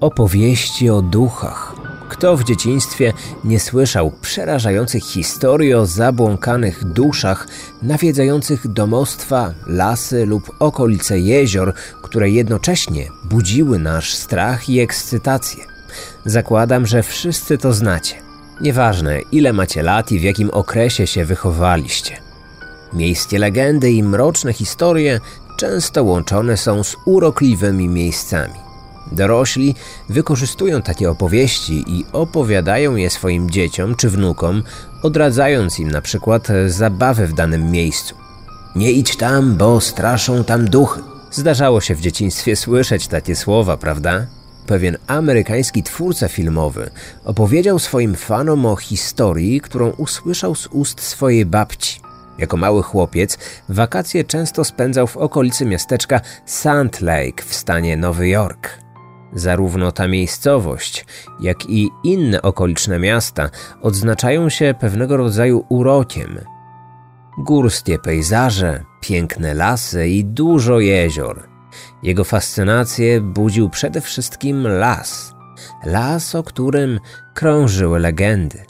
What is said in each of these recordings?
Opowieści o duchach. Kto w dzieciństwie nie słyszał przerażających historii o zabłąkanych duszach nawiedzających domostwa, lasy lub okolice jezior, które jednocześnie budziły nasz strach i ekscytację? Zakładam, że wszyscy to znacie. Nieważne, ile macie lat i w jakim okresie się wychowaliście. Miejskie legendy i mroczne historie często łączone są z urokliwymi miejscami. Dorośli wykorzystują takie opowieści i opowiadają je swoim dzieciom czy wnukom, odradzając im na przykład zabawy w danym miejscu. Nie idź tam, bo straszą tam duchy. Zdarzało się w dzieciństwie słyszeć takie słowa, prawda? Pewien amerykański twórca filmowy opowiedział swoim fanom o historii, którą usłyszał z ust swojej babci. Jako mały chłopiec wakacje często spędzał w okolicy miasteczka Sand Lake w stanie Nowy Jork. Zarówno ta miejscowość, jak i inne okoliczne miasta odznaczają się pewnego rodzaju urokiem. Górskie pejzaże, piękne lasy i dużo jezior. Jego fascynację budził przede wszystkim las. Las, o którym krążyły legendy.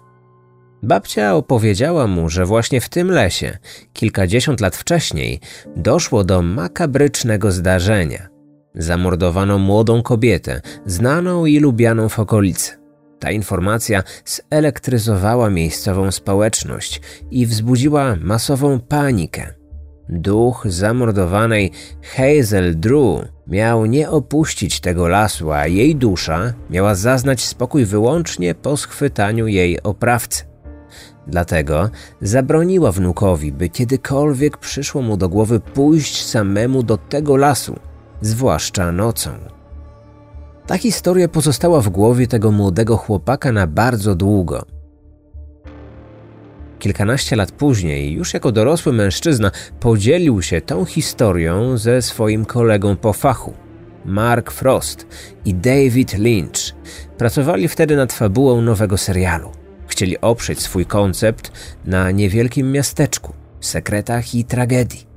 Babcia opowiedziała mu, że właśnie w tym lesie, kilkadziesiąt lat wcześniej, doszło do makabrycznego zdarzenia. Zamordowano młodą kobietę, znaną i lubianą w okolicy. Ta informacja zelektryzowała miejscową społeczność i wzbudziła masową panikę. Duch zamordowanej Hazel Drew miał nie opuścić tego lasu, a jej dusza miała zaznać spokój wyłącznie po schwytaniu jej oprawcy. Dlatego zabroniła wnukowi, by kiedykolwiek przyszło mu do głowy pójść samemu do tego lasu, zwłaszcza nocą. Ta historia pozostała w głowie tego młodego chłopaka na bardzo długo. Kilkanaście lat później, już jako dorosły mężczyzna, podzielił się tą historią ze swoim kolegą po fachu. Mark Frost i David Lynch pracowali wtedy nad fabułą nowego serialu. Chcieli oprzeć swój koncept na niewielkim miasteczku, sekretach i tragedii.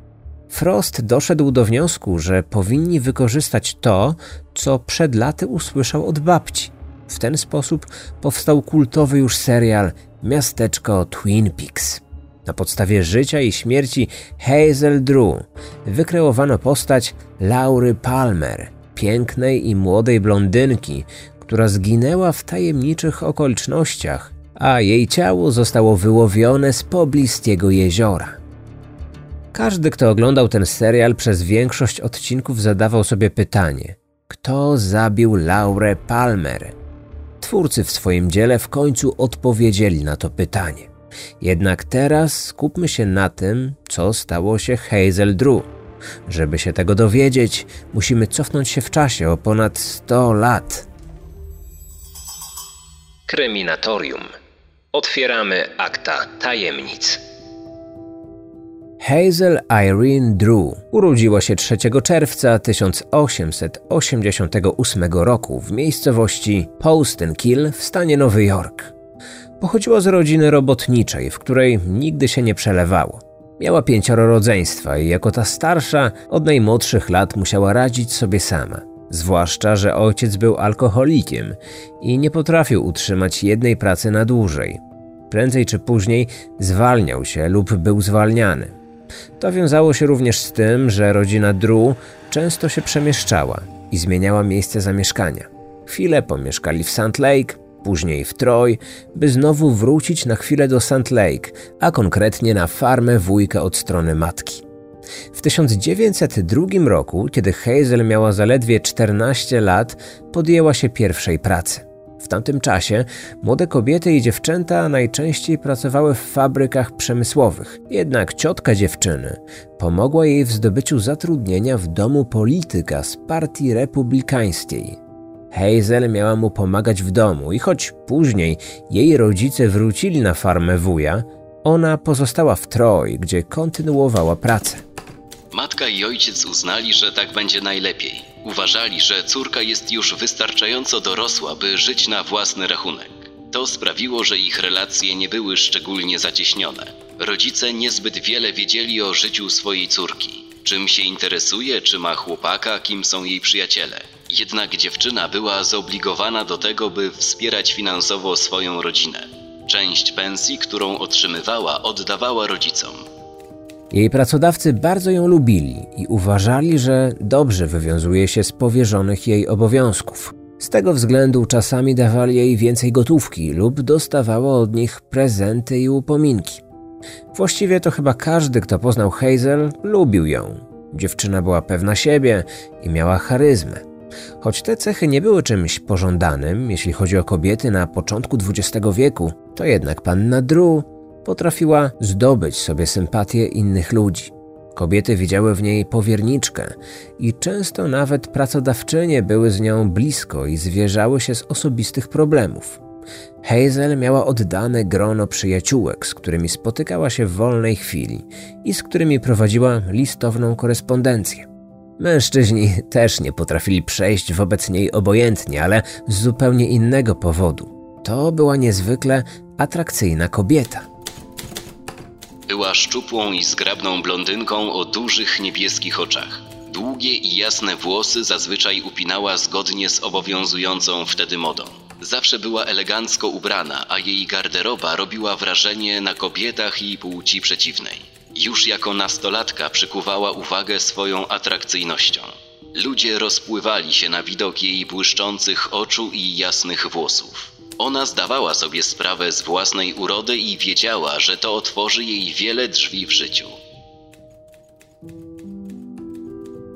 Frost doszedł do wniosku, że powinni wykorzystać to, co przed laty usłyszał od babci. W ten sposób powstał kultowy już serial Miasteczko Twin Peaks. Na podstawie życia i śmierci Hazel Drew wykreowano postać Laury Palmer, pięknej i młodej blondynki, która zginęła w tajemniczych okolicznościach a jej ciało zostało wyłowione z pobliskiego jeziora. Każdy, kto oglądał ten serial przez większość odcinków zadawał sobie pytanie: kto zabił Laurę Palmer? Twórcy w swoim dziele w końcu odpowiedzieli na to pytanie. Jednak teraz skupmy się na tym, co stało się Hazel Drew. Żeby się tego dowiedzieć, musimy cofnąć się w czasie o ponad 100 lat. Kryminatorium Otwieramy akta tajemnic. Hazel Irene Drew urodziła się 3 czerwca 1888 roku w miejscowości Poston Kill w stanie Nowy Jork. Pochodziła z rodziny robotniczej, w której nigdy się nie przelewało. Miała pięcioro rodzeństwa i jako ta starsza od najmłodszych lat musiała radzić sobie sama. Zwłaszcza, że ojciec był alkoholikiem i nie potrafił utrzymać jednej pracy na dłużej. Prędzej czy później zwalniał się lub był zwalniany. To wiązało się również z tym, że rodzina Drew często się przemieszczała i zmieniała miejsce zamieszkania. Chwilę pomieszkali w Sand Lake, później w Troy, by znowu wrócić na chwilę do Sand Lake, a konkretnie na farmę wujka od strony matki. W 1902 roku, kiedy Hazel miała zaledwie 14 lat, podjęła się pierwszej pracy. W tamtym czasie młode kobiety i dziewczęta najczęściej pracowały w fabrykach przemysłowych. Jednak ciotka dziewczyny pomogła jej w zdobyciu zatrudnienia w domu polityka z partii republikańskiej. Hazel miała mu pomagać w domu i choć później jej rodzice wrócili na farmę wuja, ona pozostała w Troy, gdzie kontynuowała pracę. Matka i ojciec uznali, że tak będzie najlepiej. Uważali, że córka jest już wystarczająco dorosła, by żyć na własny rachunek. To sprawiło, że ich relacje nie były szczególnie zacieśnione. Rodzice niezbyt wiele wiedzieli o życiu swojej córki. Czym się interesuje, czy ma chłopaka, kim są jej przyjaciele. Jednak dziewczyna była zobligowana do tego, by wspierać finansowo swoją rodzinę. Część pensji, którą otrzymywała, oddawała rodzicom. Jej pracodawcy bardzo ją lubili i uważali, że dobrze wywiązuje się z powierzonych jej obowiązków. Z tego względu czasami dawali jej więcej gotówki lub dostawała od nich prezenty i upominki. Właściwie to chyba każdy, kto poznał Hazel, lubił ją. Dziewczyna była pewna siebie i miała charyzmę. Choć te cechy nie były czymś pożądanym, jeśli chodzi o kobiety na początku XX wieku, to jednak panna Drew potrafiła zdobyć sobie sympatię innych ludzi. Kobiety widziały w niej powierniczkę i często nawet pracodawczynie były z nią blisko i zwierzały się z osobistych problemów. Hazel miała oddane grono przyjaciółek, z którymi spotykała się w wolnej chwili i z którymi prowadziła listowną korespondencję. Mężczyźni też nie potrafili przejść wobec niej obojętnie, ale z zupełnie innego powodu. To była niezwykle atrakcyjna kobieta. Była szczupłą i zgrabną blondynką o dużych niebieskich oczach. Długie i jasne włosy zazwyczaj upinała zgodnie z obowiązującą wtedy modą. Zawsze była elegancko ubrana, a jej garderoba robiła wrażenie na kobietach i płci przeciwnej. Już jako nastolatka przykuwała uwagę swoją atrakcyjnością. Ludzie rozpływali się na widok jej błyszczących oczu i jasnych włosów. Ona zdawała sobie sprawę z własnej urody i wiedziała, że to otworzy jej wiele drzwi w życiu.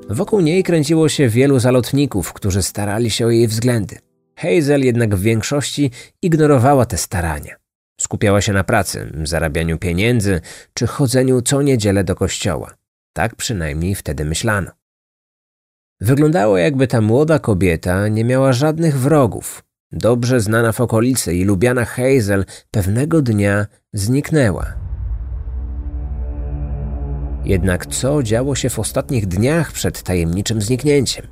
Wokół niej kręciło się wielu zalotników, którzy starali się o jej względy. Hazel jednak w większości ignorowała te starania. Skupiała się na pracy, zarabianiu pieniędzy czy chodzeniu co niedzielę do kościoła. Tak przynajmniej wtedy myślano. Wyglądało jakby ta młoda kobieta nie miała żadnych wrogów. Dobrze znana w okolicy i lubiana Hazel pewnego dnia zniknęła. Jednak co działo się w ostatnich dniach przed tajemniczym zniknięciem?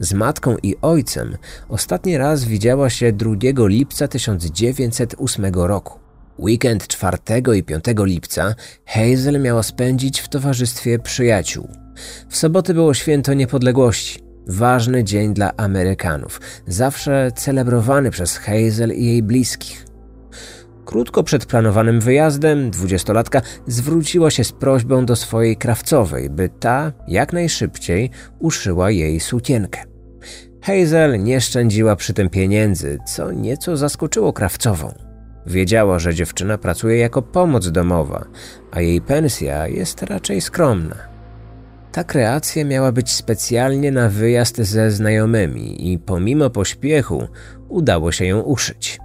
Z matką i ojcem ostatni raz widziała się 2 lipca 1908 roku. Weekend 4 i 5 lipca Hazel miała spędzić w towarzystwie przyjaciół. W soboty było święto niepodległości. Ważny dzień dla Amerykanów, zawsze celebrowany przez Hazel i jej bliskich. Krótko przed planowanym wyjazdem dwudziestolatka zwróciła się z prośbą do swojej krawcowej, by ta jak najszybciej uszyła jej sukienkę. Hazel nie szczędziła przy tym pieniędzy, co nieco zaskoczyło krawcową. Wiedziała, że dziewczyna pracuje jako pomoc domowa, a jej pensja jest raczej skromna. Ta kreacja miała być specjalnie na wyjazd ze znajomymi i pomimo pośpiechu udało się ją uszyć.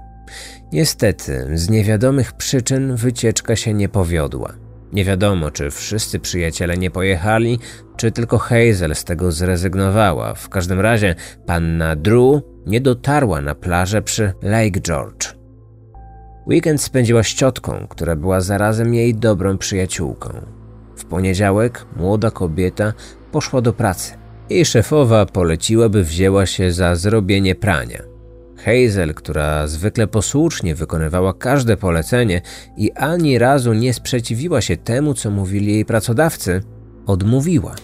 Niestety, z niewiadomych przyczyn wycieczka się nie powiodła. Nie wiadomo, czy wszyscy przyjaciele nie pojechali, czy tylko Hazel z tego zrezygnowała. W każdym razie panna Drew nie dotarła na plażę przy Lake George. Weekend spędziła z ciotką, która była zarazem jej dobrą przyjaciółką. W poniedziałek młoda kobieta poszła do pracy. Jej szefowa poleciła, by wzięła się za zrobienie prania. Hazel, która zwykle posłusznie wykonywała każde polecenie i ani razu nie sprzeciwiła się temu, co mówili jej pracodawcy, odmówiła.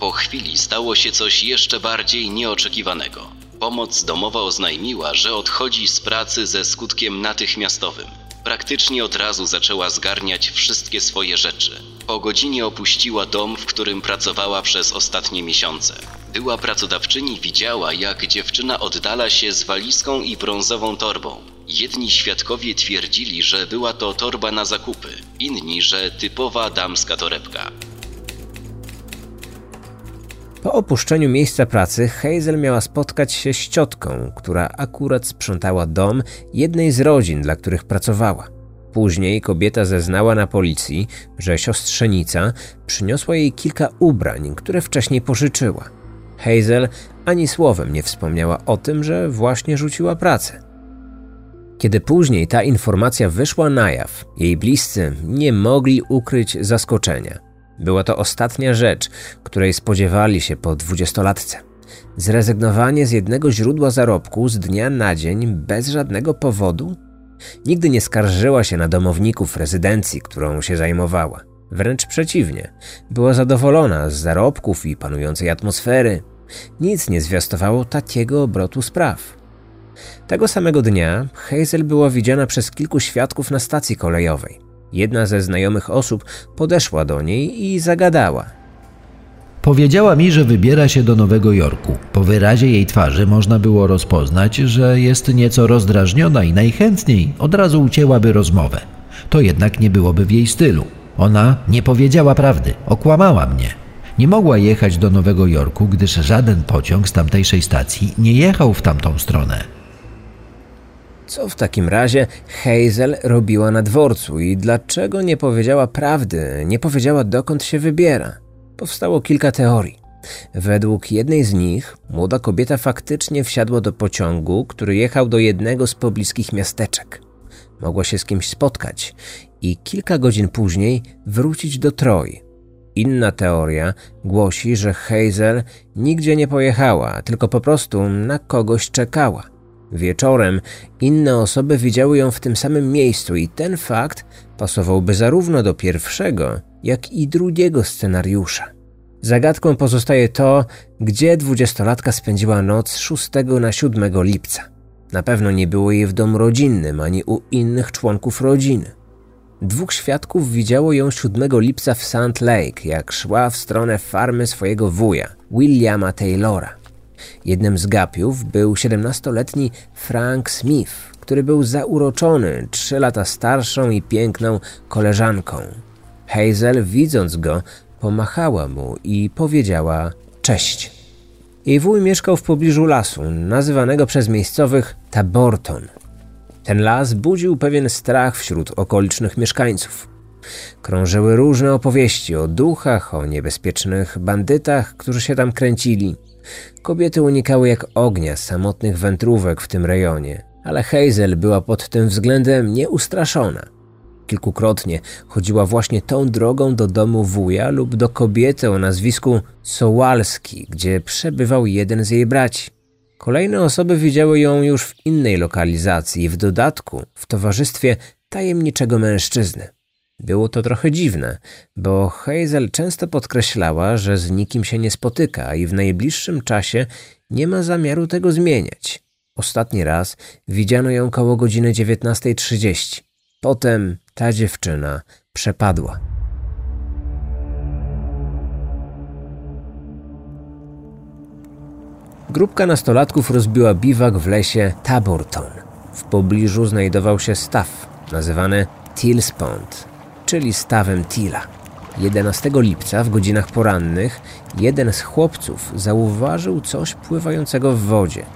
Po chwili stało się coś jeszcze bardziej nieoczekiwanego. Pomoc domowa oznajmiła, że odchodzi z pracy ze skutkiem natychmiastowym. Praktycznie od razu zaczęła zgarniać wszystkie swoje rzeczy. Po godzinie opuściła dom, w którym pracowała przez ostatnie miesiące. Była pracodawczyni widziała, jak dziewczyna oddala się z walizką i brązową torbą. Jedni świadkowie twierdzili, że była to torba na zakupy, inni, że typowa damska torebka. Po opuszczeniu miejsca pracy Hazel miała spotkać się z ciotką, która akurat sprzątała dom jednej z rodzin, dla których pracowała. Później kobieta zeznała na policji, że siostrzenica przyniosła jej kilka ubrań, które wcześniej pożyczyła. Hazel ani słowem nie wspomniała o tym, że właśnie rzuciła pracę. Kiedy później ta informacja wyszła na jaw, jej bliscy nie mogli ukryć zaskoczenia. Była to ostatnia rzecz, której spodziewali się po dwudziestolatce. Zrezygnowanie z jednego źródła zarobku z dnia na dzień bez żadnego powodu? Nigdy nie skarżyła się na domowników rezydencji, którą się zajmowała. Wręcz przeciwnie, była zadowolona z zarobków i panującej atmosfery. Nic nie zwiastowało takiego obrotu spraw. Tego samego dnia Hazel była widziana przez kilku świadków na stacji kolejowej. Jedna ze znajomych osób podeszła do niej i zagadała. Powiedziała mi, że wybiera się do Nowego Jorku. Po wyrazie jej twarzy można było rozpoznać, że jest nieco rozdrażniona i najchętniej od razu ucięłaby rozmowę. To jednak nie byłoby w jej stylu. Ona nie powiedziała prawdy, okłamała mnie. Nie mogła jechać do Nowego Jorku, gdyż żaden pociąg z tamtejszej stacji nie jechał w tamtą stronę. Co w takim razie Hazel robiła na dworcu i dlaczego nie powiedziała prawdy, nie powiedziała dokąd się wybiera? Powstało kilka teorii. Według jednej z nich młoda kobieta faktycznie wsiadła do pociągu, który jechał do jednego z pobliskich miasteczek. Mogła się z kimś spotkać i kilka godzin później wrócić do Troi. Inna teoria głosi, że Hazel nigdzie nie pojechała, tylko po prostu na kogoś czekała. Wieczorem inne osoby widziały ją w tym samym miejscu i ten fakt pasowałby zarówno do pierwszego, jak i drugiego scenariusza. Zagadką pozostaje to, gdzie dwudziestolatka spędziła noc z 6 na 7 lipca. Na pewno nie było jej w domu rodzinnym ani u innych członków rodziny. Dwóch świadków widziało ją 7 lipca w Sand Lake, jak szła w stronę farmy swojego wuja, Williama Taylora. Jednym z gapiów był 17-letni Frank Smith, który był zauroczony trzy lata starszą i piękną koleżanką. Hazel, widząc go, pomachała mu i powiedziała cześć. Jej wuj mieszkał w pobliżu lasu, nazywanego przez miejscowych Taborton. Ten las budził pewien strach wśród okolicznych mieszkańców. Krążyły różne opowieści o duchach, o niebezpiecznych bandytach, którzy się tam kręcili. Kobiety unikały jak ognia samotnych wędrówek w tym rejonie, ale Hazel była pod tym względem nieustraszona. Kilkukrotnie chodziła właśnie tą drogą do domu wuja lub do kobiety o nazwisku Sołalski, gdzie przebywał jeden z jej braci. Kolejne osoby widziały ją już w innej lokalizacji, w dodatku w towarzystwie tajemniczego mężczyzny. Było to trochę dziwne, bo Hazel często podkreślała, że z nikim się nie spotyka i w najbliższym czasie nie ma zamiaru tego zmieniać. Ostatni raz widziano ją koło godziny 19.30. Potem ta dziewczyna przepadła. Grupka nastolatków rozbiła biwak w lesie Taborton. W pobliżu znajdował się staw, nazywany Pond, czyli stawem Tila. 11 lipca w godzinach porannych jeden z chłopców zauważył coś pływającego w wodzie.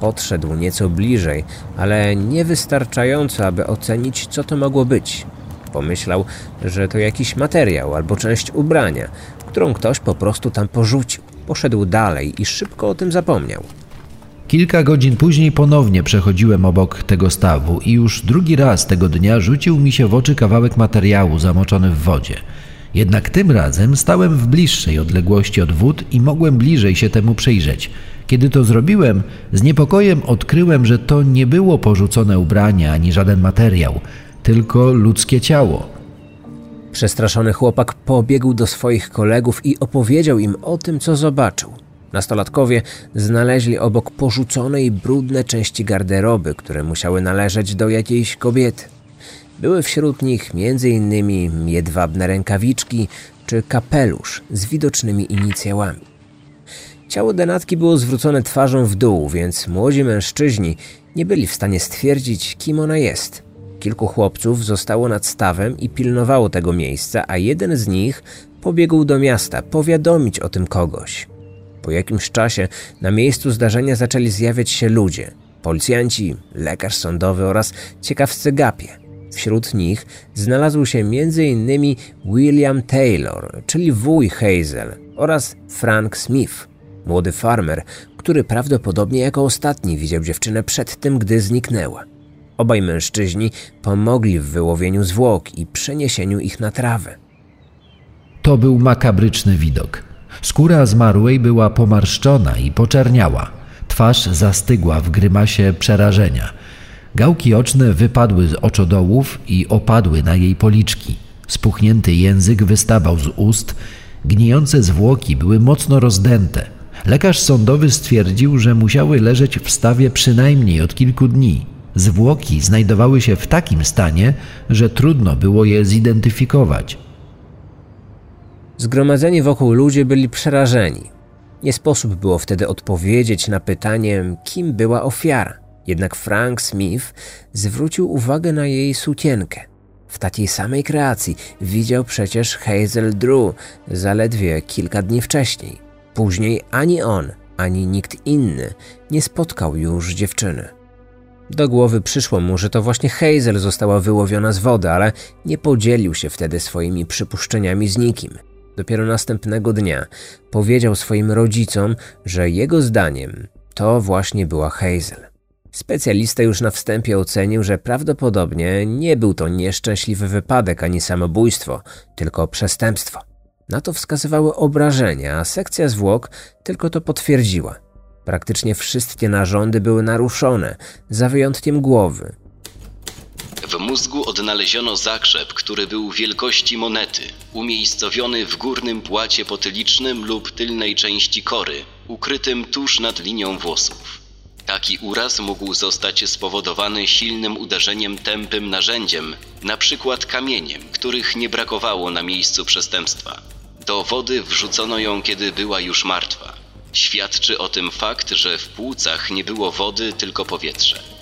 Podszedł nieco bliżej, ale niewystarczająco, aby ocenić, co to mogło być. Pomyślał, że to jakiś materiał albo część ubrania, którą ktoś po prostu tam porzucił. Poszedł dalej i szybko o tym zapomniał. Kilka godzin później ponownie przechodziłem obok tego stawu i już drugi raz tego dnia rzucił mi się w oczy kawałek materiału zamoczony w wodzie. Jednak tym razem stałem w bliższej odległości od wód i mogłem bliżej się temu przyjrzeć. Kiedy to zrobiłem, z niepokojem odkryłem, że to nie było porzucone ubranie ani żaden materiał, tylko ludzkie ciało. Przestraszony chłopak pobiegł do swoich kolegów i opowiedział im o tym, co zobaczył. Nastolatkowie znaleźli obok porzuconej brudne części garderoby, które musiały należeć do jakiejś kobiety. Były wśród nich m.in. jedwabne rękawiczki czy kapelusz z widocznymi inicjałami. Ciało denatki było zwrócone twarzą w dół, więc młodzi mężczyźni nie byli w stanie stwierdzić, kim ona jest. Kilku chłopców zostało nad stawem i pilnowało tego miejsca, a jeden z nich pobiegł do miasta powiadomić o tym kogoś. Po jakimś czasie na miejscu zdarzenia zaczęli zjawiać się ludzie. Policjanci, lekarz sądowy oraz ciekawscy gapie. Wśród nich znalazł się m.in. William Taylor, czyli wuj Hazel oraz Frank Smith, młody farmer, który prawdopodobnie jako ostatni widział dziewczynę przed tym, gdy zniknęła. Obaj mężczyźni pomogli w wyłowieniu zwłok i przeniesieniu ich na trawę. To był makabryczny widok. Skóra zmarłej była pomarszczona i poczerniała. Twarz zastygła w grymasie przerażenia. Gałki oczne wypadły z oczodołów i opadły na jej policzki. Spuchnięty język wystawał z ust, gnijące zwłoki były mocno rozdęte. Lekarz sądowy stwierdził, że musiały leżeć w stawie przynajmniej od kilku dni. Zwłoki znajdowały się w takim stanie, że trudno było je zidentyfikować. Zgromadzeni wokół ludzie byli przerażeni. Nie sposób było wtedy odpowiedzieć na pytanie, kim była ofiara. Jednak Frank Smith zwrócił uwagę na jej sukienkę. W takiej samej kreacji widział przecież Hazel Drew zaledwie kilka dni wcześniej. Później ani on, ani nikt inny nie spotkał już dziewczyny. Do głowy przyszło mu, że to właśnie Hazel została wyłowiona z wody, ale nie podzielił się wtedy swoimi przypuszczeniami z nikim. Dopiero następnego dnia powiedział swoim rodzicom, że jego zdaniem to właśnie była Hazel. Specjalista już na wstępie ocenił, że prawdopodobnie nie był to nieszczęśliwy wypadek ani samobójstwo, tylko przestępstwo. Na to wskazywały obrażenia, a sekcja zwłok tylko to potwierdziła. Praktycznie wszystkie narządy były naruszone, za wyjątkiem głowy. Mózgu odnaleziono zakrzep, który był wielkości monety, umiejscowiony w górnym płacie potylicznym lub tylnej części kory, ukrytym tuż nad linią włosów. Taki uraz mógł zostać spowodowany silnym uderzeniem tępym narzędziem, na przykład kamieniem, których nie brakowało na miejscu przestępstwa. Do wody wrzucono ją, kiedy była już martwa. Świadczy o tym fakt, że w płucach nie było wody, tylko powietrze.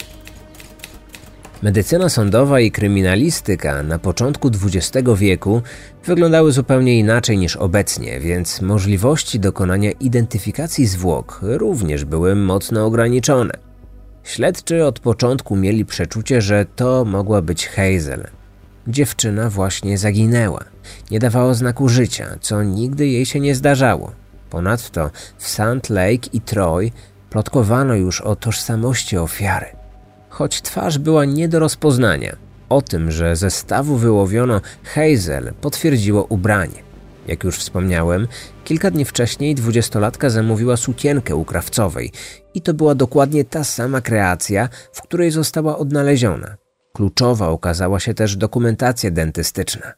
Medycyna sądowa i kryminalistyka na początku XX wieku wyglądały zupełnie inaczej niż obecnie, więc możliwości dokonania identyfikacji zwłok również były mocno ograniczone. Śledczy od początku mieli przeczucie, że to mogła być Hazel. Dziewczyna właśnie zaginęła. Nie dawała znaku życia, co nigdy jej się nie zdarzało. Ponadto w Sand Lake i Troy plotkowano już o tożsamości ofiary. Choć twarz była nie do rozpoznania, o tym, że ze stawu wyłowiono Hazel, potwierdziło ubranie. Jak już wspomniałem, kilka dni wcześniej dwudziestolatka zamówiła sukienkę u krawcowej i to była dokładnie ta sama kreacja, w której została odnaleziona. Kluczowa okazała się też dokumentacja dentystyczna.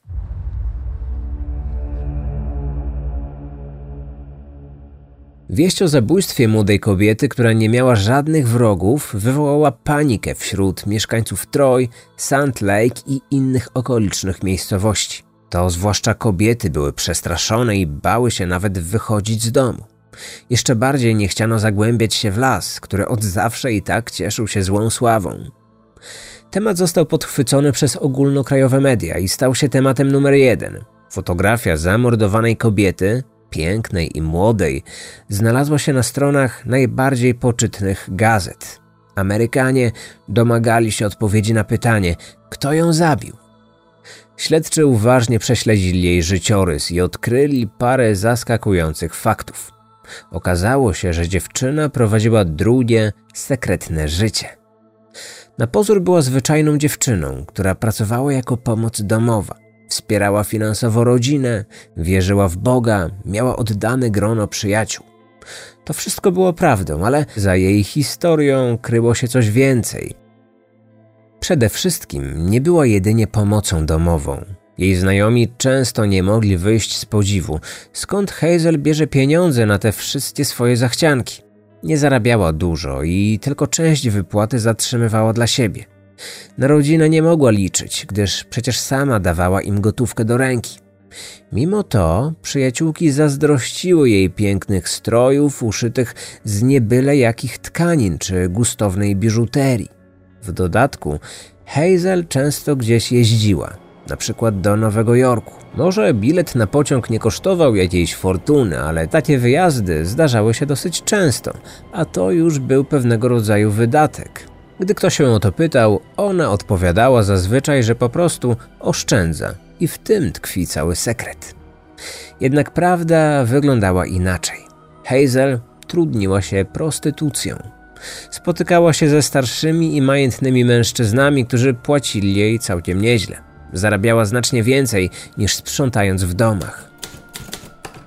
Wieść o zabójstwie młodej kobiety, która nie miała żadnych wrogów, wywołała panikę wśród mieszkańców Troy, Sand Lake i innych okolicznych miejscowości. To zwłaszcza kobiety były przestraszone i bały się nawet wychodzić z domu. Jeszcze bardziej nie chciano zagłębiać się w las, który od zawsze i tak cieszył się złą sławą. Temat został podchwycony przez ogólnokrajowe media i stał się tematem numer jeden. Fotografia zamordowanej kobiety pięknej i młodej, znalazła się na stronach najbardziej poczytnych gazet. Amerykanie domagali się odpowiedzi na pytanie, kto ją zabił. Śledczy uważnie prześledzili jej życiorys i odkryli parę zaskakujących faktów. Okazało się, że dziewczyna prowadziła drugie, sekretne życie. Na pozór była zwyczajną dziewczyną, która pracowała jako pomoc domowa. Wspierała finansowo rodzinę, wierzyła w Boga, miała oddane grono przyjaciół. To wszystko było prawdą, ale za jej historią kryło się coś więcej. Przede wszystkim nie była jedynie pomocą domową. Jej znajomi często nie mogli wyjść z podziwu, skąd Hazel bierze pieniądze na te wszystkie swoje zachcianki. Nie zarabiała dużo i tylko część wypłaty zatrzymywała dla siebie. Na rodzinę nie mogła liczyć, gdyż przecież sama dawała im gotówkę do ręki. Mimo to przyjaciółki zazdrościły jej pięknych strojów uszytych z niebyle jakich tkanin czy gustownej biżuterii. W dodatku Hazel często gdzieś jeździła, na przykład do Nowego Jorku. Może bilet na pociąg nie kosztował jakiejś fortuny, ale takie wyjazdy zdarzały się dosyć często, a to już był pewnego rodzaju wydatek. Gdy ktoś się o to pytał, ona odpowiadała zazwyczaj, że po prostu oszczędza i w tym tkwi cały sekret. Jednak prawda wyglądała inaczej. Hazel trudniła się prostytucją. Spotykała się ze starszymi i majętnymi mężczyznami, którzy płacili jej całkiem nieźle. Zarabiała znacznie więcej niż sprzątając w domach.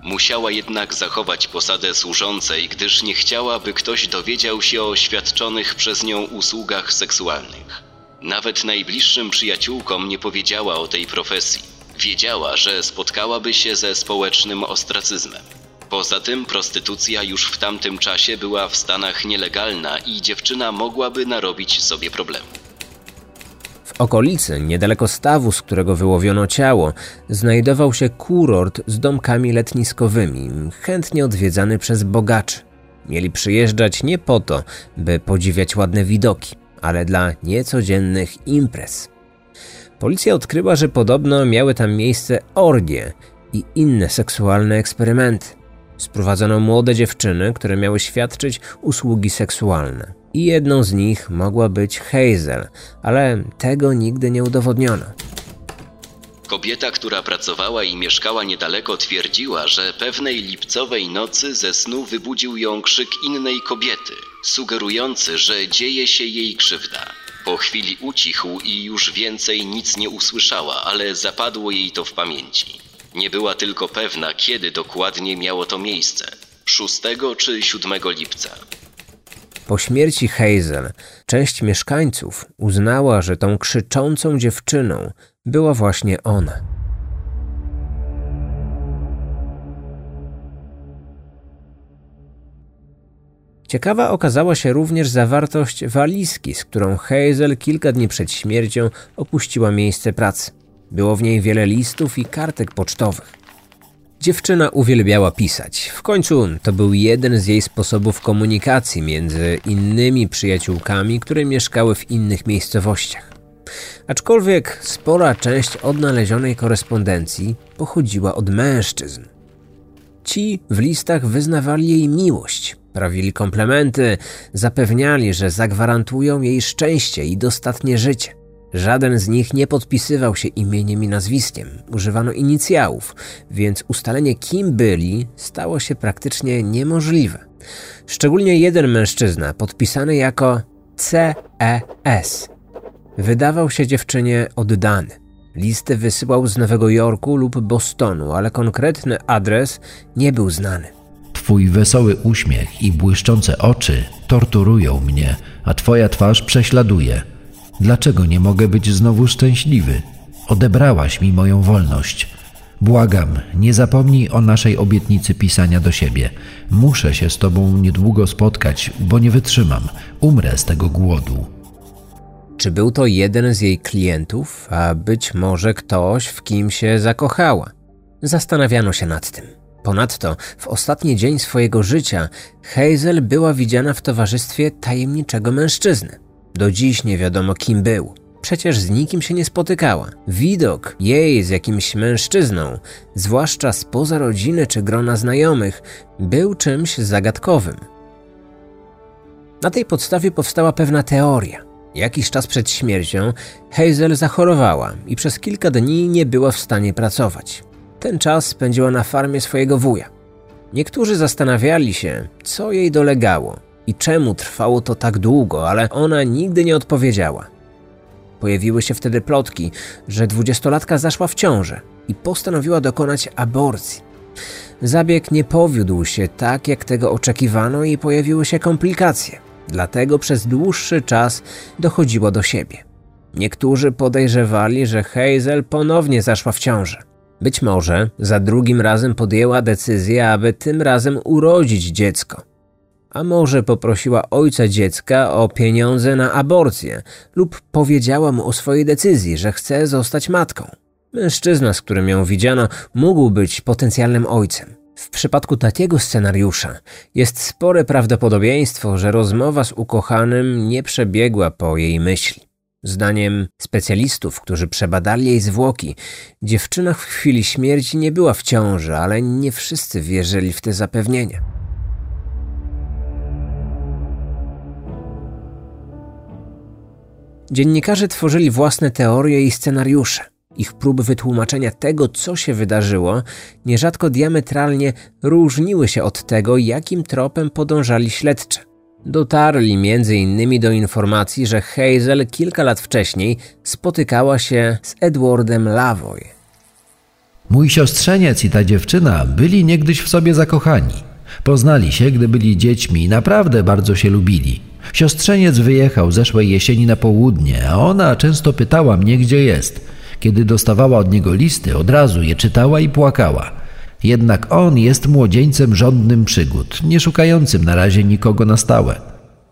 Musiała jednak zachować posadę służącej, gdyż nie chciała, by ktoś dowiedział się o świadczonych przez nią usługach seksualnych. Nawet najbliższym przyjaciółkom nie powiedziała o tej profesji. Wiedziała, że spotkałaby się ze społecznym ostracyzmem. Poza tym prostytucja już w tamtym czasie była w Stanach nielegalna i dziewczyna mogłaby narobić sobie problemu. W okolicy, niedaleko stawu, z którego wyłowiono ciało, znajdował się kurort z domkami letniskowymi, chętnie odwiedzany przez bogaczy. Mieli przyjeżdżać nie po to, by podziwiać ładne widoki, ale dla niecodziennych imprez. Policja odkryła, że podobno miały tam miejsce orgie i inne seksualne eksperymenty. Sprowadzono młode dziewczyny, które miały świadczyć usługi seksualne. I jedną z nich mogła być Hazel, ale tego nigdy nie udowodniono. Kobieta, która pracowała i mieszkała niedaleko, twierdziła, że pewnej lipcowej nocy ze snu wybudził ją krzyk innej kobiety, sugerujący, że dzieje się jej krzywda. Po chwili ucichł i już więcej nic nie usłyszała, ale zapadło jej to w pamięci. Nie była tylko pewna, kiedy dokładnie miało to miejsce 6 czy 7 lipca. Po śmierci Hazel część mieszkańców uznała, że tą krzyczącą dziewczyną była właśnie ona. Ciekawa okazała się również zawartość walizki, z którą Hazel kilka dni przed śmiercią opuściła miejsce pracy. Było w niej wiele listów i kartek pocztowych. Dziewczyna uwielbiała pisać. W końcu to był jeden z jej sposobów komunikacji między innymi przyjaciółkami, które mieszkały w innych miejscowościach. Aczkolwiek spora część odnalezionej korespondencji pochodziła od mężczyzn. Ci w listach wyznawali jej miłość, prawili komplementy, zapewniali, że zagwarantują jej szczęście i dostatnie życie. Żaden z nich nie podpisywał się imieniem i nazwiskiem, używano inicjałów, więc ustalenie kim byli stało się praktycznie niemożliwe. Szczególnie jeden mężczyzna, podpisany jako CES, wydawał się dziewczynie oddany. Listy wysyłał z Nowego Jorku lub Bostonu, ale konkretny adres nie był znany. Twój wesoły uśmiech i błyszczące oczy torturują mnie, a twoja twarz prześladuje. Dlaczego nie mogę być znowu szczęśliwy? Odebrałaś mi moją wolność. Błagam, nie zapomnij o naszej obietnicy pisania do siebie. Muszę się z tobą niedługo spotkać, bo nie wytrzymam. Umrę z tego głodu. Czy był to jeden z jej klientów, a być może ktoś, w kim się zakochała? Zastanawiano się nad tym. Ponadto w ostatni dzień swojego życia Hazel była widziana w towarzystwie tajemniczego mężczyzny. Do dziś nie wiadomo kim był. Przecież z nikim się nie spotykała. Widok jej z jakimś mężczyzną, zwłaszcza spoza rodziny czy grona znajomych, był czymś zagadkowym. Na tej podstawie powstała pewna teoria. Jakiś czas przed śmiercią Hazel zachorowała i przez kilka dni nie była w stanie pracować. Ten czas spędziła na farmie swojego wuja. Niektórzy zastanawiali się, co jej dolegało i czemu trwało to tak długo, ale ona nigdy nie odpowiedziała. Pojawiły się wtedy plotki, że dwudziestolatka zaszła w ciążę i postanowiła dokonać aborcji. Zabieg nie powiódł się tak, jak tego oczekiwano i pojawiły się komplikacje. Dlatego przez dłuższy czas dochodziła do siebie. Niektórzy podejrzewali, że Hazel ponownie zaszła w ciążę. Być może za drugim razem podjęła decyzję, aby tym razem urodzić dziecko. A może poprosiła ojca dziecka o pieniądze na aborcję lub powiedziała mu o swojej decyzji, że chce zostać matką. Mężczyzna, z którym ją widziano, mógł być potencjalnym ojcem. W przypadku takiego scenariusza jest spore prawdopodobieństwo, że rozmowa z ukochanym nie przebiegła po jej myśli. Zdaniem specjalistów, którzy przebadali jej zwłoki, dziewczyna w chwili śmierci nie była w ciąży, ale nie wszyscy wierzyli w te zapewnienia. Dziennikarze tworzyli własne teorie i scenariusze. Ich próby wytłumaczenia tego, co się wydarzyło, nierzadko diametralnie różniły się od tego, jakim tropem podążali śledcze. Dotarli m.in. do informacji, że Hazel kilka lat wcześniej spotykała się z Edwardem Lavoy. Mój siostrzeniec i ta dziewczyna byli niegdyś w sobie zakochani. Poznali się, gdy byli dziećmi i naprawdę bardzo się lubili. Siostrzeniec wyjechał zeszłej jesieni na południe, a ona często pytała mnie, gdzie jest – kiedy dostawała od niego listy, od razu je czytała i płakała. Jednak on jest młodzieńcem żądnym przygód, nie szukającym na razie nikogo na stałe.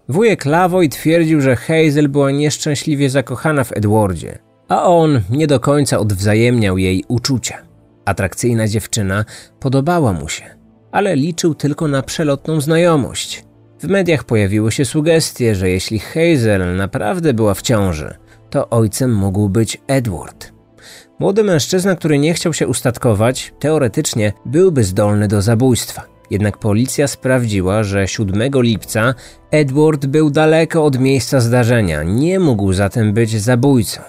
Wujek Lavoy twierdził, że Hazel była nieszczęśliwie zakochana w Edwardzie, a on nie do końca odwzajemniał jej uczucia. Atrakcyjna dziewczyna podobała mu się, ale liczył tylko na przelotną znajomość. W mediach pojawiły się sugestie, że jeśli Hazel naprawdę była w ciąży, to ojcem mógł być Edward. Młody mężczyzna, który nie chciał się ustatkować, teoretycznie byłby zdolny do zabójstwa. Jednak policja sprawdziła, że 7 lipca Edward był daleko od miejsca zdarzenia, nie mógł zatem być zabójcą.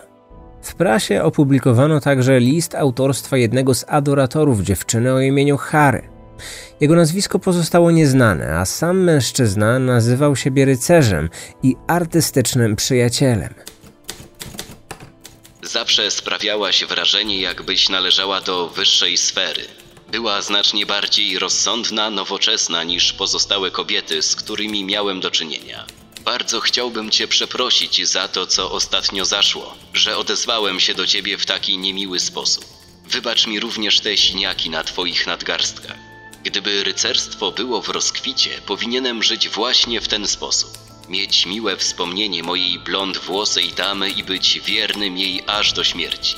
W prasie opublikowano także list autorstwa jednego z adoratorów dziewczyny o imieniu Harry. Jego nazwisko pozostało nieznane, a sam mężczyzna nazywał siebie rycerzem i artystycznym przyjacielem. Zawsze sprawiałaś wrażenie, jakbyś należała do wyższej sfery. Była znacznie bardziej rozsądna, nowoczesna niż pozostałe kobiety, z którymi miałem do czynienia. Bardzo chciałbym Cię przeprosić za to, co ostatnio zaszło, że odezwałem się do Ciebie w taki niemiły sposób. Wybacz mi również te siniaki na Twoich nadgarstkach. Gdyby rycerstwo było w rozkwicie, powinienem żyć właśnie w ten sposób. Mieć miłe wspomnienie mojej blond włosej damy i być wiernym jej aż do śmierci.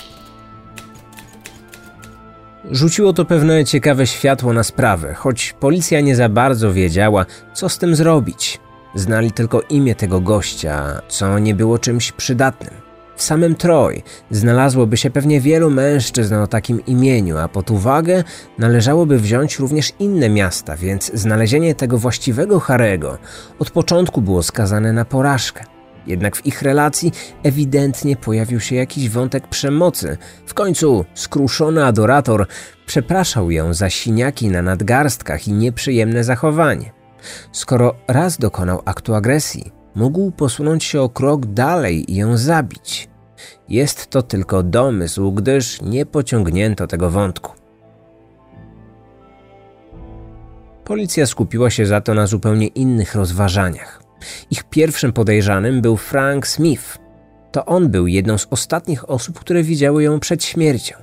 Rzuciło to pewne ciekawe światło na sprawę, choć policja nie za bardzo wiedziała, co z tym zrobić. Znali tylko imię tego gościa, co nie było czymś przydatnym. W samym Troj znalazłoby się pewnie wielu mężczyzn o takim imieniu, a pod uwagę należałoby wziąć również inne miasta, więc znalezienie tego właściwego Harego od początku było skazane na porażkę. Jednak w ich relacji ewidentnie pojawił się jakiś wątek przemocy. W końcu skruszony adorator przepraszał ją za siniaki na nadgarstkach i nieprzyjemne zachowanie. Skoro raz dokonał aktu agresji, mógł posunąć się o krok dalej i ją zabić. Jest to tylko domysł, gdyż nie pociągnięto tego wątku. Policja skupiła się za to na zupełnie innych rozważaniach. Ich pierwszym podejrzanym był Frank Smith. To on był jedną z ostatnich osób, które widziały ją przed śmiercią.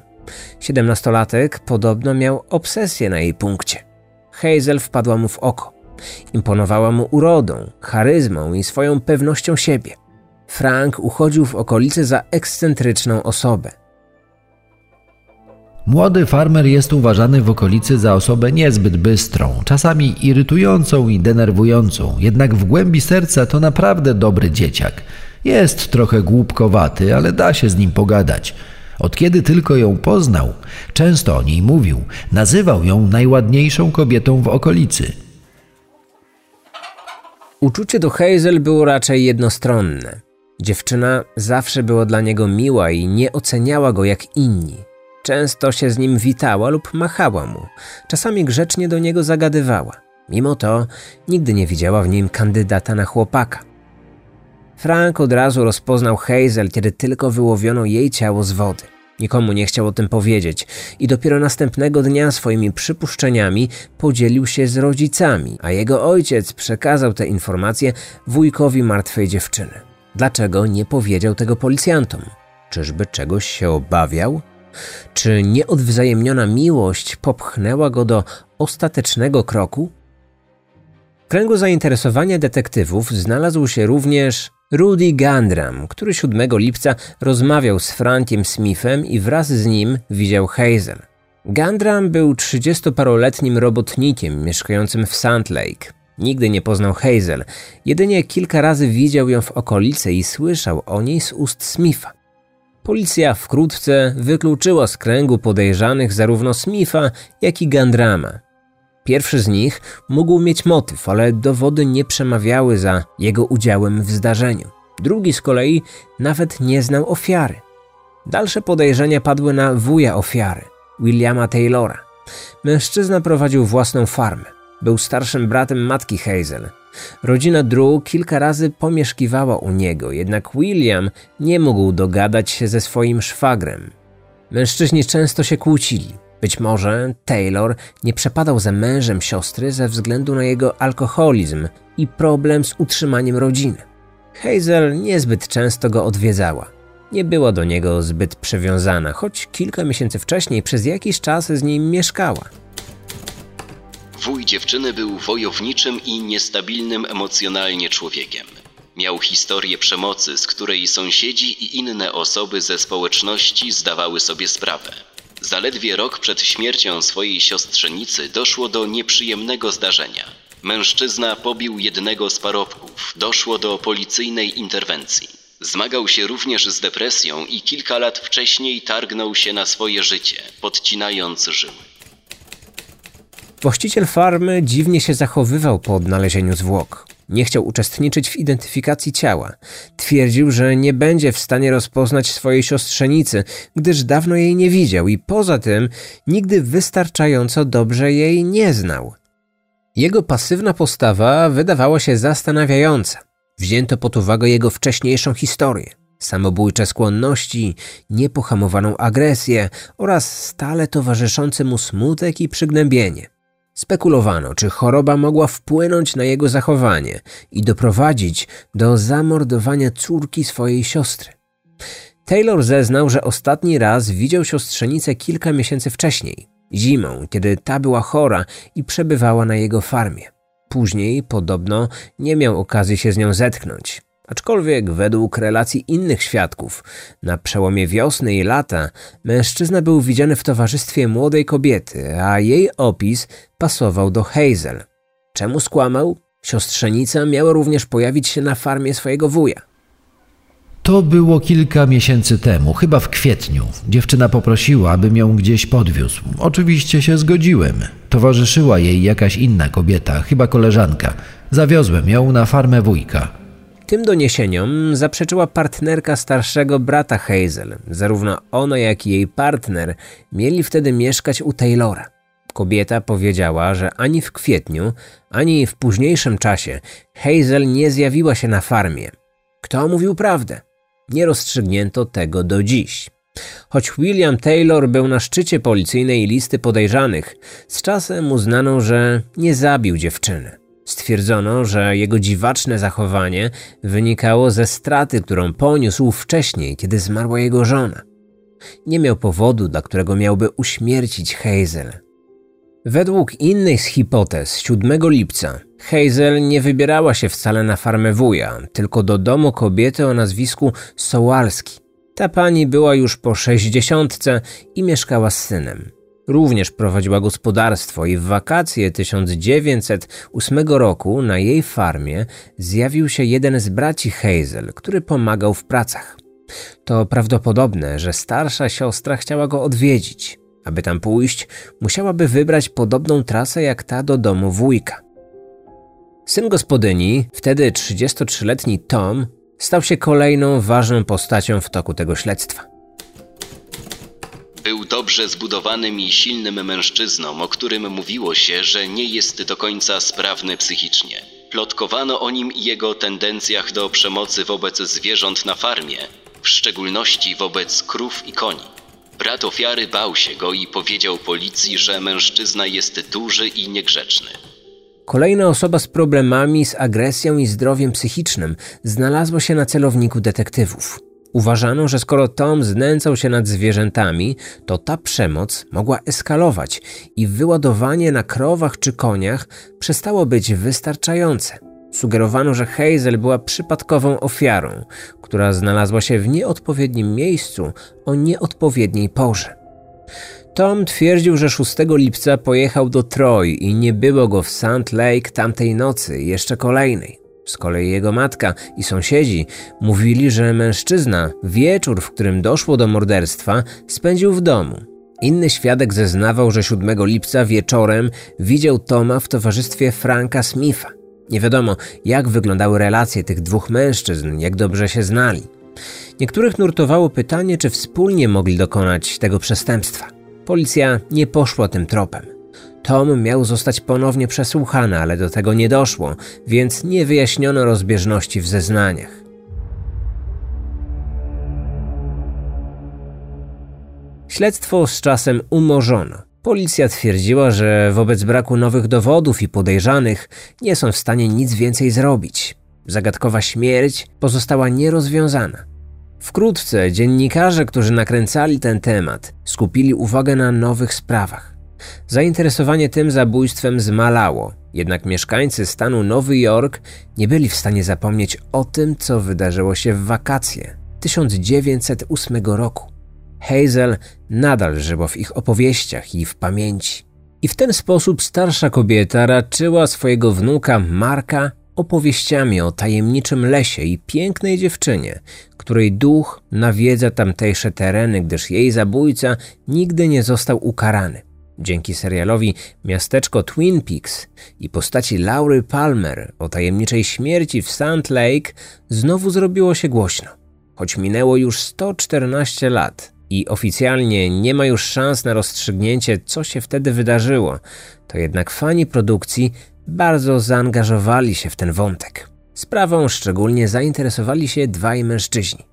Siedemnastolatek podobno miał obsesję na jej punkcie. Hazel wpadła mu w oko. Imponowała mu urodą, charyzmą i swoją pewnością siebie. Frank uchodził w okolicy za ekscentryczną osobę. Młody farmer jest uważany w okolicy za osobę niezbyt bystrą, czasami irytującą i denerwującą, jednak w głębi serca to naprawdę dobry dzieciak. Jest trochę głupkowaty, ale da się z nim pogadać. Od kiedy tylko ją poznał, często o niej mówił, nazywał ją najładniejszą kobietą w okolicy. Uczucie do Hazel było raczej jednostronne. Dziewczyna zawsze była dla niego miła i nie oceniała go jak inni. Często się z nim witała lub machała mu, czasami grzecznie do niego zagadywała. Mimo to nigdy nie widziała w nim kandydata na chłopaka. Frank od razu rozpoznał Hazel, kiedy tylko wyłowiono jej ciało z wody. Nikomu nie chciał o tym powiedzieć i dopiero następnego dnia swoimi przypuszczeniami podzielił się z rodzicami, a jego ojciec przekazał te informacje wujkowi martwej dziewczyny. Dlaczego nie powiedział tego policjantom? Czyżby czegoś się obawiał? Czy nieodwzajemniona miłość popchnęła go do ostatecznego kroku? Kręgu zainteresowania detektywów znalazł się również Rudy Gandram, który 7 lipca rozmawiał z Frankiem Smithem i wraz z nim widział Hazel. Gandram był 30-paroletnim robotnikiem mieszkającym w Sand Lake. Nigdy nie poznał Hazel, jedynie kilka razy widział ją w okolicy i słyszał o niej z ust Smitha. Policja wkrótce wykluczyła z kręgu podejrzanych zarówno Smitha, jak i Gandrama. Pierwszy z nich mógł mieć motyw, ale dowody nie przemawiały za jego udziałem w zdarzeniu. Drugi z kolei nawet nie znał ofiary. Dalsze podejrzenia padły na wuja ofiary, Williama Taylora. Mężczyzna prowadził własną farmę. Był starszym bratem matki Hazel. Rodzina Drew kilka razy pomieszkiwała u niego, jednak William nie mógł dogadać się ze swoim szwagrem. Mężczyźni często się kłócili. Być może Taylor nie przepadał za mężem siostry ze względu na jego alkoholizm i problem z utrzymaniem rodziny. Hazel niezbyt często go odwiedzała. Nie była do niego zbyt przywiązana, choć kilka miesięcy wcześniej przez jakiś czas z nim mieszkała. Wuj dziewczyny był wojowniczym i niestabilnym emocjonalnie człowiekiem. Miał historię przemocy, z której sąsiedzi i inne osoby ze społeczności zdawały sobie sprawę. Zaledwie rok przed śmiercią swojej siostrzenicy doszło do nieprzyjemnego zdarzenia. Mężczyzna pobił jednego z parobków, doszło do policyjnej interwencji. Zmagał się również z depresją i kilka lat wcześniej targnął się na swoje życie, podcinając żyły. Właściciel farmy dziwnie się zachowywał po odnalezieniu zwłok. Nie chciał uczestniczyć w identyfikacji ciała. Twierdził, że nie będzie w stanie rozpoznać swojej siostrzenicy, gdyż dawno jej nie widział i poza tym nigdy wystarczająco dobrze jej nie znał. Jego pasywna postawa wydawała się zastanawiająca. Wzięto pod uwagę jego wcześniejszą historię. Samobójcze skłonności, niepohamowaną agresję oraz stale towarzyszący mu smutek i przygnębienie. Spekulowano, czy choroba mogła wpłynąć na jego zachowanie i doprowadzić do zamordowania córki swojej siostry. Taylor zeznał, że ostatni raz widział siostrzenicę kilka miesięcy wcześniej, zimą, kiedy ta była chora i przebywała na jego farmie. Później, podobno, nie miał okazji się z nią zetknąć. Aczkolwiek według relacji innych świadków, na przełomie wiosny i lata mężczyzna był widziany w towarzystwie młodej kobiety, a jej opis pasował do Hazel. Czemu skłamał? Siostrzenica miała również pojawić się na farmie swojego wuja. To było kilka miesięcy temu, chyba w kwietniu. Dziewczyna poprosiła, abym ją gdzieś podwiózł. Oczywiście się zgodziłem. Towarzyszyła jej jakaś inna kobieta, chyba koleżanka. Zawiozłem ją na farmę wujka. Tym doniesieniom zaprzeczyła partnerka starszego brata Hazel. Zarówno ona, jak i jej partner mieli wtedy mieszkać u Taylora. Kobieta powiedziała, że ani w kwietniu, ani w późniejszym czasie Hazel nie zjawiła się na farmie. Kto mówił prawdę? Nie rozstrzygnięto tego do dziś. Choć William Taylor był na szczycie policyjnej listy podejrzanych, z czasem uznano, że nie zabił dziewczyny. Stwierdzono, że jego dziwaczne zachowanie wynikało ze straty, którą poniósł wcześniej, kiedy zmarła jego żona. Nie miał powodu, dla którego miałby uśmiercić Hazel. Według innej z hipotez 7 lipca Hazel nie wybierała się wcale na farmę wuja, tylko do domu kobiety o nazwisku Sołalski. Ta pani była już po sześćdziesiątce i mieszkała z synem. Również prowadziła gospodarstwo i w wakacje 1908 roku na jej farmie zjawił się jeden z braci Hazel, który pomagał w pracach. To prawdopodobne, że starsza siostra chciała go odwiedzić. Aby tam pójść, musiałaby wybrać podobną trasę jak ta do domu wujka. Syn gospodyni, wtedy 33-letni Tom, stał się kolejną ważną postacią w toku tego śledztwa. Był dobrze zbudowanym i silnym mężczyzną, o którym mówiło się, że nie jest do końca sprawny psychicznie. Plotkowano o nim i jego tendencjach do przemocy wobec zwierząt na farmie, w szczególności wobec krów i koni. Brat ofiary bał się go i powiedział policji, że mężczyzna jest duży i niegrzeczny. Kolejna osoba z problemami z agresją i zdrowiem psychicznym znalazła się na celowniku detektywów. Uważano, że skoro Tom znęcał się nad zwierzętami, to ta przemoc mogła eskalować i wyładowanie na krowach czy koniach przestało być wystarczające. Sugerowano, że Hazel była przypadkową ofiarą, która znalazła się w nieodpowiednim miejscu o nieodpowiedniej porze. Tom twierdził, że 6 lipca pojechał do Troy i nie było go w Sand Lake tamtej nocy, jeszcze kolejnej. Z kolei jego matka i sąsiedzi mówili, że mężczyzna wieczór, w którym doszło do morderstwa, spędził w domu. Inny świadek zeznawał, że 7 lipca wieczorem widział Toma w towarzystwie Franka Smitha. Nie wiadomo, jak wyglądały relacje tych dwóch mężczyzn, jak dobrze się znali. Niektórych nurtowało pytanie, czy wspólnie mogli dokonać tego przestępstwa. Policja nie poszła tym tropem. Tom miał zostać ponownie przesłuchany, ale do tego nie doszło, więc nie wyjaśniono rozbieżności w zeznaniach. Śledztwo z czasem umorzono. Policja twierdziła, że wobec braku nowych dowodów i podejrzanych nie są w stanie nic więcej zrobić. Zagadkowa śmierć pozostała nierozwiązana. Wkrótce dziennikarze, którzy nakręcali ten temat, skupili uwagę na nowych sprawach. Zainteresowanie tym zabójstwem zmalało, jednak mieszkańcy stanu Nowy Jork nie byli w stanie zapomnieć o tym, co wydarzyło się w wakacje 1908 roku. Hazel nadal żyło w ich opowieściach i w pamięci. I w ten sposób starsza kobieta raczyła swojego wnuka Marka opowieściami o tajemniczym lesie i pięknej dziewczynie, której duch nawiedza tamtejsze tereny, gdyż jej zabójca nigdy nie został ukarany. Dzięki serialowi Miasteczko Twin Peaks i postaci Laury Palmer o tajemniczej śmierci w Sand Lake znowu zrobiło się głośno. Choć minęło już 114 lat i oficjalnie nie ma już szans na rozstrzygnięcie, co się wtedy wydarzyło, to jednak fani produkcji bardzo zaangażowali się w ten wątek. Sprawą szczególnie zainteresowali się dwaj mężczyźni.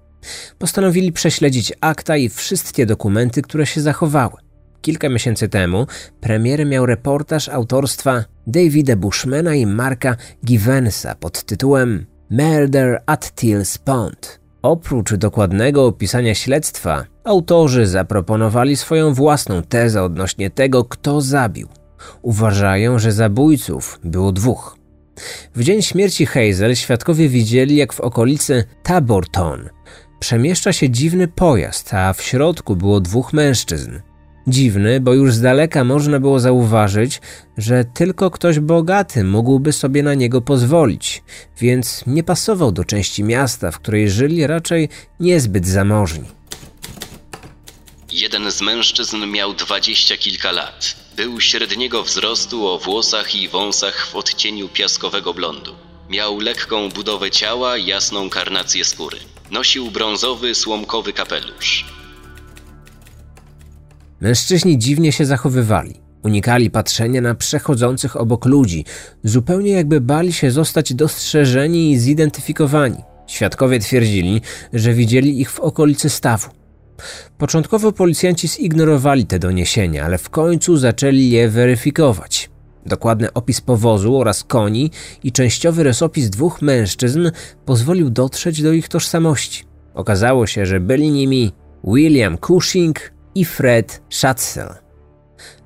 Postanowili prześledzić akta i wszystkie dokumenty, które się zachowały. Kilka miesięcy temu premierę miał reportaż autorstwa Davida Bushmana i Marka Givensa pod tytułem Murder at Tills Pond. Oprócz dokładnego opisania śledztwa, autorzy zaproponowali swoją własną tezę odnośnie tego, kto zabił. Uważają, że zabójców było dwóch. W dzień śmierci Hazel świadkowie widzieli, jak w okolicy Taborton przemieszcza się dziwny pojazd, a w środku było dwóch mężczyzn. Dziwny, bo już z daleka można było zauważyć, że tylko ktoś bogaty mógłby sobie na niego pozwolić, więc nie pasował do części miasta, w której żyli raczej niezbyt zamożni. Jeden z mężczyzn miał dwadzieścia kilka lat. Był średniego wzrostu o włosach i wąsach w odcieniu piaskowego blondu. Miał lekką budowę ciała, jasną karnację skóry. Nosił brązowy, słomkowy kapelusz. Mężczyźni dziwnie się zachowywali. Unikali patrzenia na przechodzących obok ludzi, zupełnie jakby bali się zostać dostrzeżeni i zidentyfikowani. Świadkowie twierdzili, że widzieli ich w okolicy stawu. Początkowo policjanci zignorowali te doniesienia, ale w końcu zaczęli je weryfikować. Dokładny opis powozu oraz koni i częściowy rysopis dwóch mężczyzn pozwolił dotrzeć do ich tożsamości. Okazało się, że byli nimi William Cushing i Fred Schatzel.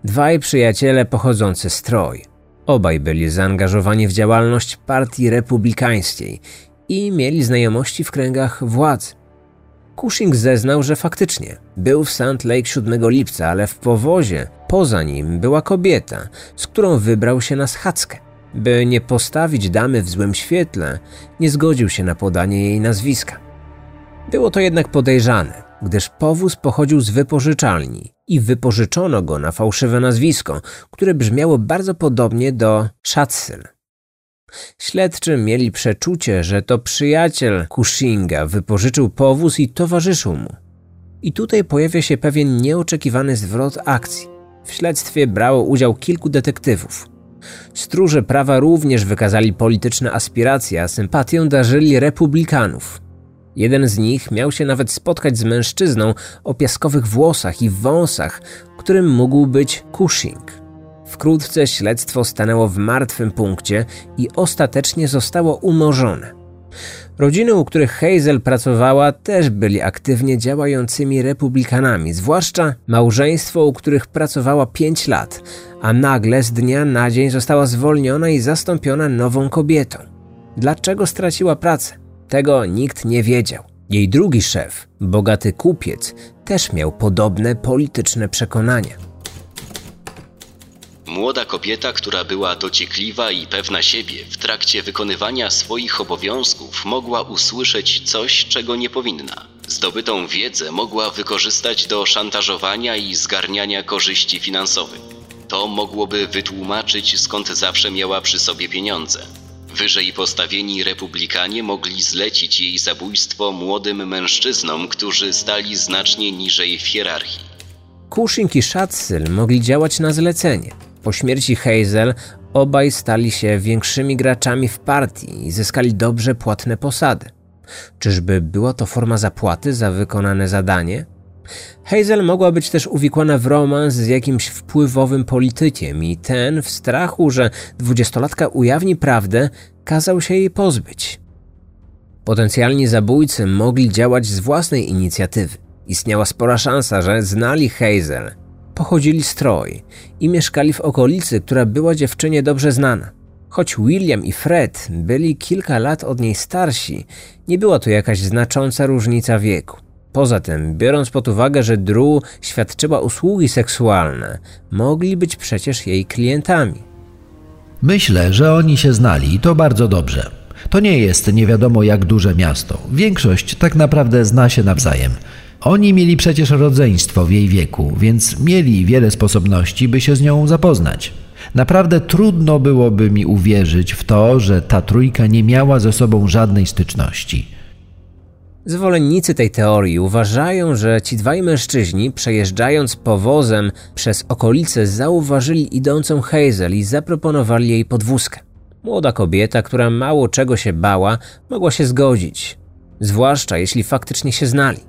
Dwaj przyjaciele pochodzący z Troy. Obaj byli zaangażowani w działalność partii republikańskiej i mieli znajomości w kręgach władzy. Cushing zeznał, że faktycznie był w Sand Lake 7 lipca, ale w powozie poza nim była kobieta, z którą wybrał się na schadzkę. By nie postawić damy w złym świetle, nie zgodził się na podanie jej nazwiska. Było to jednak podejrzane, gdyż powóz pochodził z wypożyczalni i wypożyczono go na fałszywe nazwisko, które brzmiało bardzo podobnie do Schatzel. Śledczy mieli przeczucie, że to przyjaciel Cushinga wypożyczył powóz i towarzyszył mu. I tutaj pojawia się pewien nieoczekiwany zwrot akcji. W śledztwie brało udział kilku detektywów. Stróże prawa również wykazali polityczne aspiracje, a sympatię darzyli republikanów. Jeden z nich miał się nawet spotkać z mężczyzną o piaskowych włosach i wąsach, którym mógł być Cushing. Wkrótce śledztwo stanęło w martwym punkcie i ostatecznie zostało umorzone. Rodziny, u których Hazel pracowała, też byli aktywnie działającymi republikanami, zwłaszcza małżeństwo, u których pracowała 5 lat, a nagle z dnia na dzień została zwolniona i zastąpiona nową kobietą. Dlaczego straciła pracę? Tego nikt nie wiedział. Jej drugi szef, bogaty kupiec, też miał podobne polityczne przekonania. Młoda kobieta, która była dociekliwa i pewna siebie, w trakcie wykonywania swoich obowiązków mogła usłyszeć coś, czego nie powinna. Zdobytą wiedzę mogła wykorzystać do szantażowania i zgarniania korzyści finansowych. To mogłoby wytłumaczyć, skąd zawsze miała przy sobie pieniądze. Wyżej postawieni republikanie mogli zlecić jej zabójstwo młodym mężczyznom, którzy stali znacznie niżej w hierarchii. Cushing i Schatzel mogli działać na zlecenie. Po śmierci Hazel obaj stali się większymi graczami w partii i zyskali dobrze płatne posady. Czyżby była to forma zapłaty za wykonane zadanie? Hazel mogła być też uwikłana w romans z jakimś wpływowym politykiem i ten, w strachu, że dwudziestolatka ujawni prawdę, kazał się jej pozbyć. Potencjalni zabójcy mogli działać z własnej inicjatywy. Istniała spora szansa, że znali Hazel, pochodzili z Troy i mieszkali w okolicy, która była dziewczynie dobrze znana. Choć William i Fred byli kilka lat od niej starsi, nie była to jakaś znacząca różnica wieku. Poza tym, biorąc pod uwagę, że Drew świadczyła usługi seksualne, mogli być przecież jej klientami. Myślę, że oni się znali i to bardzo dobrze. To nie jest nie wiadomo jak duże miasto. Większość tak naprawdę zna się nawzajem. Oni mieli przecież rodzeństwo w jej wieku, więc mieli wiele sposobności, by się z nią zapoznać. Naprawdę trudno byłoby mi uwierzyć w to, że ta trójka nie miała ze sobą żadnej styczności. Zwolennicy tej teorii uważają, że ci dwaj mężczyźni, przejeżdżając powozem przez okolice, zauważyli idącą Hazel i zaproponowali jej podwózkę. Młoda kobieta, która mało czego się bała, mogła się zgodzić, zwłaszcza jeśli faktycznie się znali.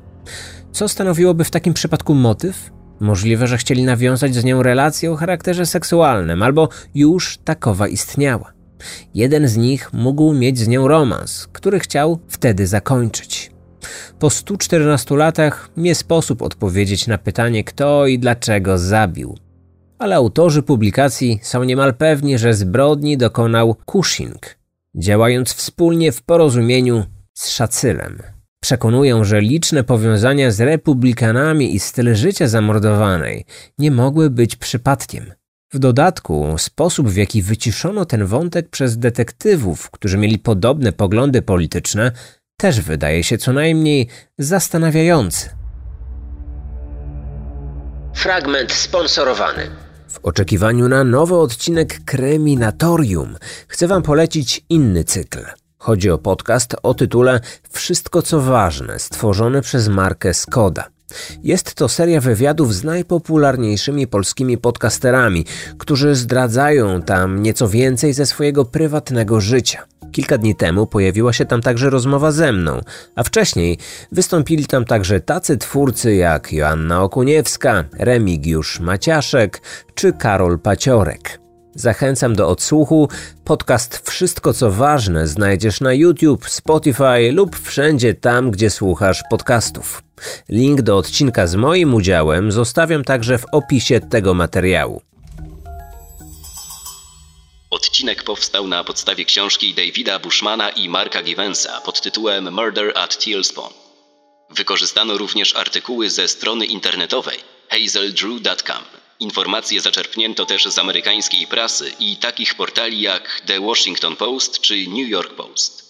Co stanowiłoby w takim przypadku motyw? Możliwe, że chcieli nawiązać z nią relację o charakterze seksualnym, albo już takowa istniała. Jeden z nich mógł mieć z nią romans, który chciał wtedy zakończyć. Po 114 latach nie sposób odpowiedzieć na pytanie, kto i dlaczego zabił. Ale autorzy publikacji są niemal pewni, że zbrodni dokonał Cushing, działając wspólnie w porozumieniu z Szacylem. Przekonują, że liczne powiązania z republikanami i styl życia zamordowanej nie mogły być przypadkiem. W dodatku, sposób w jaki wyciszono ten wątek przez detektywów, którzy mieli podobne poglądy polityczne, też wydaje się co najmniej zastanawiający. Fragment sponsorowany. W oczekiwaniu na nowy odcinek Kreminatorium chcę Wam polecić inny cykl. Chodzi o podcast o tytule Wszystko co ważne, stworzony przez markę Skoda. Jest to seria wywiadów z najpopularniejszymi polskimi podcasterami, którzy zdradzają tam nieco więcej ze swojego prywatnego życia. Kilka dni temu pojawiła się tam także rozmowa ze mną, a wcześniej wystąpili tam także tacy twórcy jak Joanna Okuniewska, Remigiusz Maciaszek czy Karol Paciorek. Zachęcam do odsłuchu. Podcast Wszystko co ważne znajdziesz na YouTube, Spotify lub wszędzie tam, gdzie słuchasz podcastów. Link do odcinka z moim udziałem zostawiam także w opisie tego materiału. Odcinek powstał na podstawie książki Davida Bushmana i Marka Givensa pod tytułem Murder at Tealspawn. Wykorzystano również artykuły ze strony internetowej hazeldrew.com. Informacje zaczerpnięto też z amerykańskiej prasy i takich portali jak The Washington Post czy New York Post.